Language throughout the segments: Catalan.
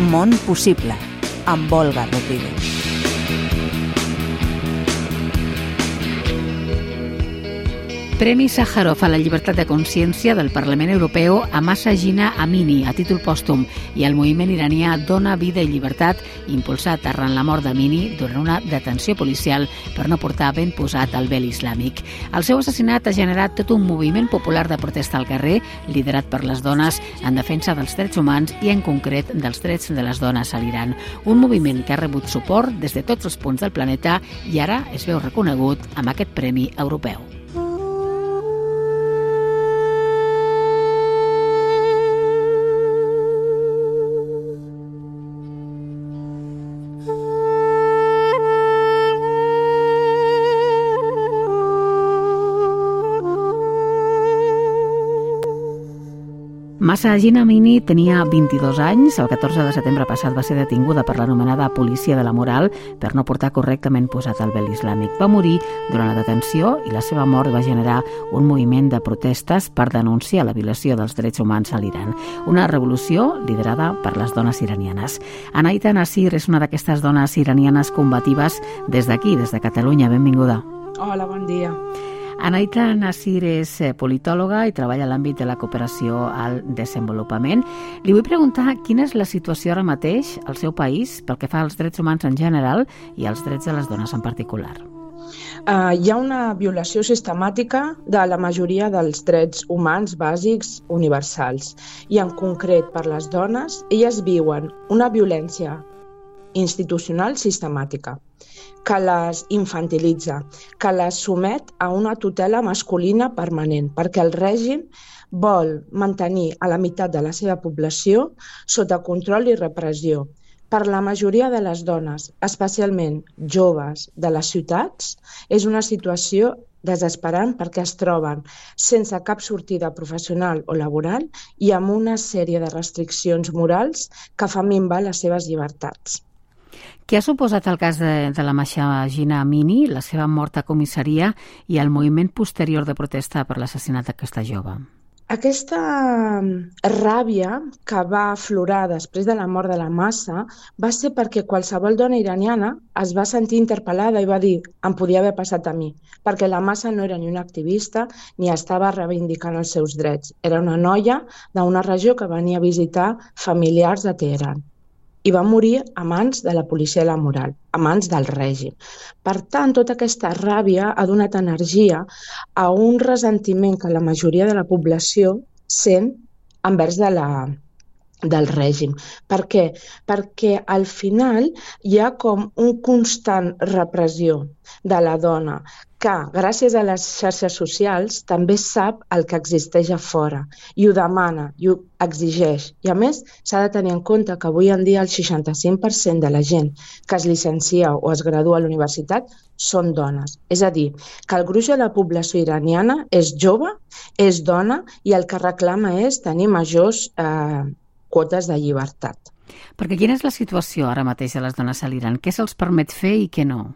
Món possible, amb Olga Rodríguez. Premi Sájarov a la llibertat de consciència del Parlament Europeu a Massa Gina Amini a títol pòstum i el moviment iranià Dona, Vida i Llibertat impulsat arran la mort d'Amini durant una detenció policial per no portar ben posat el vel islàmic. El seu assassinat ha generat tot un moviment popular de protesta al carrer liderat per les dones en defensa dels drets humans i en concret dels drets de les dones a l'Iran. Un moviment que ha rebut suport des de tots els punts del planeta i ara es veu reconegut amb aquest premi europeu. Massa Gina Mini tenia 22 anys. El 14 de setembre passat va ser detinguda per l'anomenada policia de la moral per no portar correctament posat el vel islàmic. Va morir durant la detenció i la seva mort va generar un moviment de protestes per denunciar la violació dels drets humans a l'Iran. Una revolució liderada per les dones iranianes. Anaita Nasir és una d'aquestes dones iranianes combatives des d'aquí, des de Catalunya. Benvinguda. Hola, bon dia. Anaita Nasir és eh, politòloga i treballa a l'àmbit de la cooperació al desenvolupament. Li vull preguntar quina és la situació ara mateix al seu país pel que fa als drets humans en general i als drets de les dones en particular. Uh, hi ha una violació sistemàtica de la majoria dels drets humans bàsics universals i en concret per les dones, elles viuen una violència institucional sistemàtica que les infantilitza, que les somet a una tutela masculina permanent, perquè el règim vol mantenir a la meitat de la seva població sota control i repressió. Per la majoria de les dones, especialment joves de les ciutats, és una situació desesperant perquè es troben sense cap sortida professional o laboral i amb una sèrie de restriccions morals que fan minvar les seves llibertats. Què ha suposat el cas de, de la Gina Mini, la seva mort a comissaria i el moviment posterior de protesta per l'assassinat d'aquesta jove? Aquesta ràbia que va aflorar després de la mort de la massa va ser perquè qualsevol dona iraniana es va sentir interpel·lada i va dir em podia haver passat a mi, perquè la massa no era ni una activista ni estava reivindicant els seus drets. Era una noia d'una regió que venia a visitar familiars de Teheran i va morir a mans de la policia de la moral, a mans del règim. Per tant, tota aquesta ràbia ha donat energia a un ressentiment que la majoria de la població sent envers de la, del règim. Per què? Perquè al final hi ha com un constant repressió de la dona que, gràcies a les xarxes socials, també sap el que existeix a fora i ho demana i ho exigeix. I a més, s'ha de tenir en compte que avui en dia el 65% de la gent que es licencia o es gradua a la universitat són dones. És a dir, que el gruix de la població iraniana és jove, és dona i el que reclama és tenir majors eh, quotes de llibertat. Perquè quina és la situació ara mateix de les dones a l'Iran? Què se'ls permet fer i què no?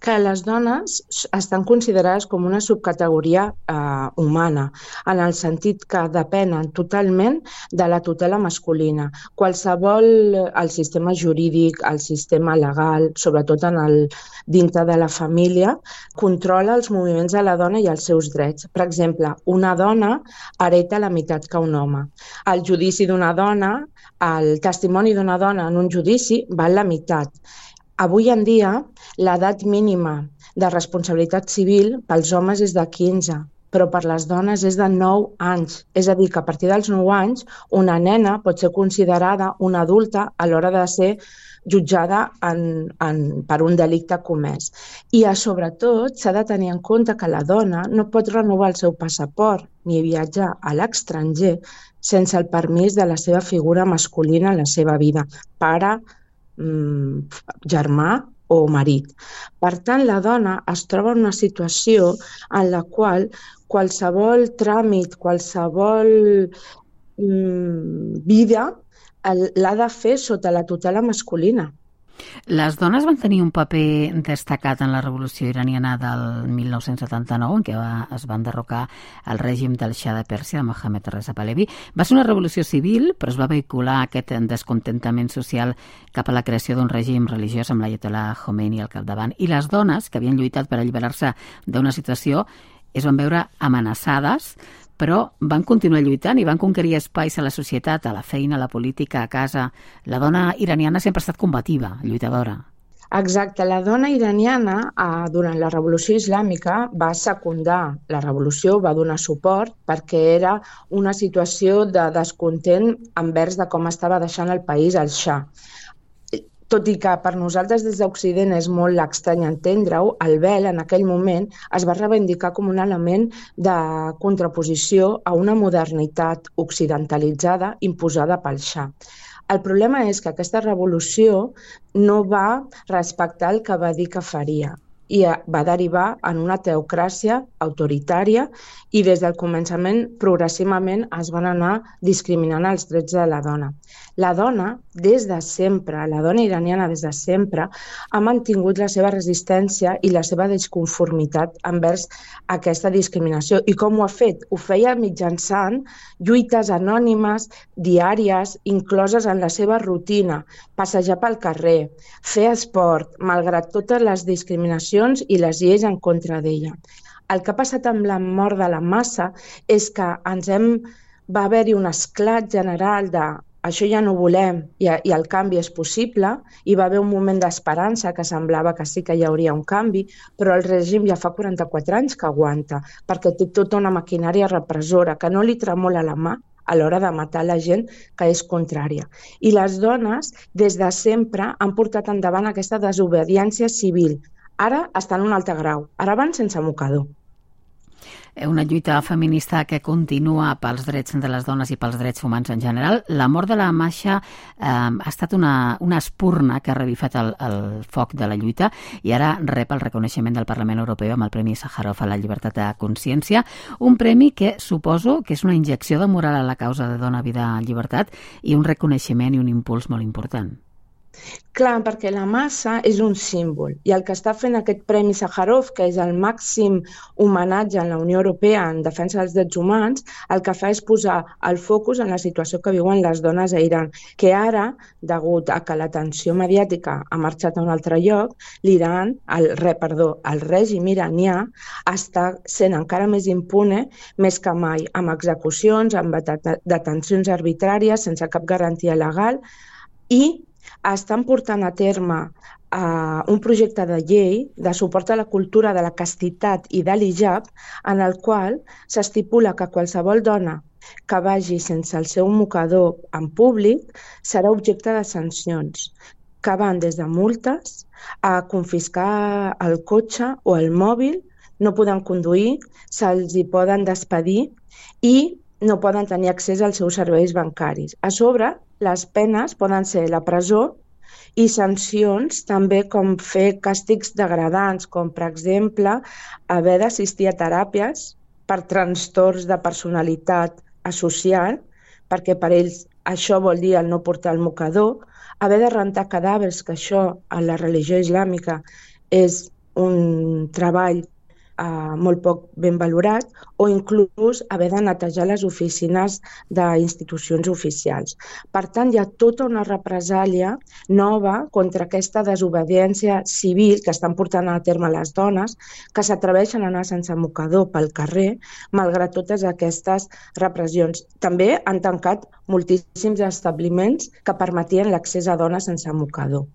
Que les dones estan considerades com una subcategoria eh, humana, en el sentit que depenen totalment de la tutela masculina. Qualsevol, el sistema jurídic, el sistema legal, sobretot en el, dintre de la família, controla els moviments de la dona i els seus drets. Per exemple, una dona hereta la meitat que un home. El judici d'una dona, el testimoni d'una dona en un judici val la meitat Avui en dia, l'edat mínima de responsabilitat civil pels homes és de 15, però per les dones és de 9 anys. És a dir, que a partir dels 9 anys una nena pot ser considerada una adulta a l'hora de ser jutjada en, en, per un delicte comès. I a sobretot s'ha de tenir en compte que la dona no pot renovar el seu passaport ni viatjar a l'estranger sense el permís de la seva figura masculina en la seva vida, pare, germà o marit. Per tant, la dona es troba en una situació en la qual qualsevol tràmit, qualsevol mm, vida l'ha de fer sota la tutela masculina. Les dones van tenir un paper destacat en la revolució iraniana del 1979, en què va, es van derrocar el règim del Shah de Pèrsia, de Mohammed Reza Pahlavi. Va ser una revolució civil, però es va vehicular aquest descontentament social cap a la creació d'un règim religiós amb l'Ayatollah Khomeini al capdavant. I les dones, que havien lluitat per alliberar-se d'una situació, es van veure amenaçades però van continuar lluitant i van conquerir espais a la societat, a la feina, a la política, a casa. La dona iraniana sempre ha estat combativa, lluitadora. Exacte, la dona iraniana eh, durant la revolució islàmica va secundar la revolució, va donar suport perquè era una situació de descontent envers de com estava deixant el país el Shah tot i que per nosaltres des d'Occident és molt estrany entendre-ho, el vel en aquell moment es va reivindicar com un element de contraposició a una modernitat occidentalitzada imposada pel Shah. El problema és que aquesta revolució no va respectar el que va dir que faria i va derivar en una teocràcia autoritària i des del començament progressivament es van anar discriminant els drets de la dona. La dona, des de sempre, la dona iraniana des de sempre, ha mantingut la seva resistència i la seva desconformitat envers aquesta discriminació. I com ho ha fet? Ho feia mitjançant lluites anònimes, diàries, incloses en la seva rutina, passejar pel carrer, fer esport, malgrat totes les discriminacions i les lleis en contra d'ella. El que ha passat amb la mort de la massa és que ens hem va haver-hi un esclat general de això ja no volem i, i el canvi és possible, i va haver un moment d'esperança que semblava que sí que hi hauria un canvi, però el règim ja fa 44 anys que aguanta, perquè té tota una maquinària repressora que no li tremola la mà a l'hora de matar la gent que és contrària. I les dones, des de sempre, han portat endavant aquesta desobediència civil. Ara estan en un altre grau, ara van sense mocador. Eh, una lluita feminista que continua pels drets de les dones i pels drets humans en general. La mort de la Masha eh, ha estat una, una espurna que ha revifat el, el foc de la lluita i ara rep el reconeixement del Parlament Europeu amb el Premi Sájarov a la llibertat de consciència, un premi que suposo que és una injecció de moral a la causa de dona, vida, llibertat i un reconeixement i un impuls molt important. Clar, perquè la massa és un símbol i el que està fent aquest Premi Sájarov, que és el màxim homenatge en la Unió Europea en defensa dels drets humans, el que fa és posar el focus en la situació que viuen les dones a Iran, que ara, degut a que l'atenció mediàtica ha marxat a un altre lloc, l'Iran, el, perdó, el règim iranià està sent encara més impune més que mai, amb execucions, amb detencions arbitràries, sense cap garantia legal, i estan portant a terme uh, un projecte de llei de suport a la cultura de la castitat i de l'hijab en el qual s'estipula que qualsevol dona que vagi sense el seu mocador en públic serà objecte de sancions que van des de multes a confiscar el cotxe o el mòbil, no poden conduir, se'ls hi poden despedir i no poden tenir accés als seus serveis bancaris. A sobre, les penes poden ser la presó i sancions també com fer càstigs degradants, com per exemple haver d'assistir a teràpies per trastorns de personalitat associat, perquè per ells això vol dir el no portar el mocador, haver de rentar cadàvers, que això en la religió islàmica és un treball eh, molt poc ben valorat o inclús haver de netejar les oficines d'institucions oficials. Per tant, hi ha tota una represàlia nova contra aquesta desobediència civil que estan portant a terme les dones que s'atreveixen a anar sense mocador pel carrer malgrat totes aquestes repressions. També han tancat moltíssims establiments que permetien l'accés a dones sense mocador.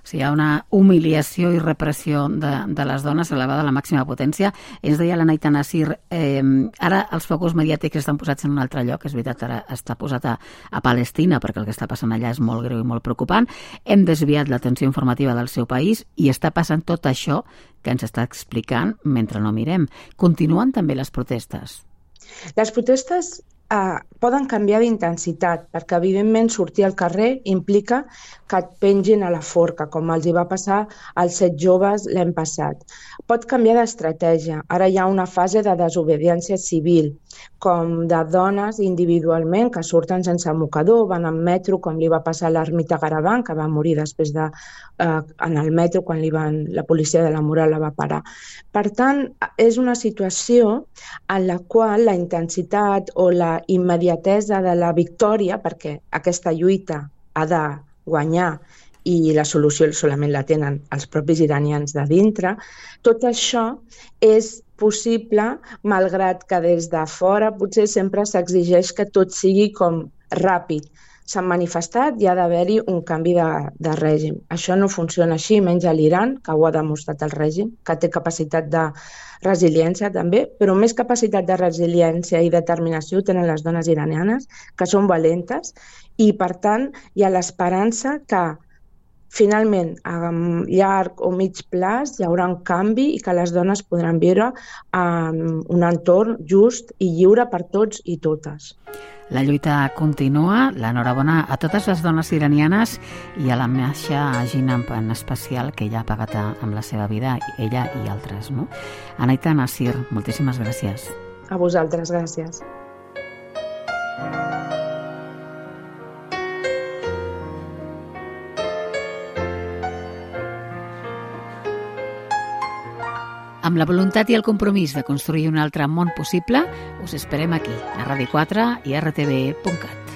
O sigui, hi ha una humiliació i repressió de, de les dones elevada a la màxima potència. Ens deia la Naita Nassir, eh, ara els focus mediàtics estan posats en un altre lloc, és veritat, ara està posat a, a Palestina, perquè el que està passant allà és molt greu i molt preocupant. Hem desviat l'atenció informativa del seu país i està passant tot això que ens està explicant mentre no mirem. Continuen també les protestes. Les protestes eh, poden canviar d'intensitat, perquè evidentment sortir al carrer implica que et pengin a la forca, com els hi va passar als set joves l'any passat. Pot canviar d'estratègia. Ara hi ha una fase de desobediència civil, com de dones individualment que surten sense mocador, van en metro, com li va passar a l'ermita Garavan, que va morir després de, eh, en el metro quan li van, la policia de la moral la va parar. Per tant, és una situació en la qual la intensitat o la immediatesa de la victòria, perquè aquesta lluita ha de guanyar i la solució solament la tenen els propis iranians de dintre, tot això és possible malgrat que des de fora potser sempre s'exigeix que tot sigui com ràpid. S'han manifestat i ha d'haver-hi un canvi de, de règim. Això no funciona així, menys a l'Iran, que ho ha demostrat el règim, que té capacitat de resiliència també, però més capacitat de resiliència i determinació tenen les dones iranianes, que són valentes, i per tant hi ha l'esperança que finalment a llarg o mig plaç hi haurà un canvi i que les dones podran viure en un entorn just i lliure per tots i totes. La lluita continua. L'enhorabona a totes les dones iranianes i a la Masha Gina en especial, que ella ha pagat amb la seva vida, ella i altres. No? Anaita Nasir, moltíssimes gràcies. A vosaltres, gràcies. Amb la voluntat i el compromís de construir un altre món possible, us esperem aquí, a Ràdio 4 i rtv.cat.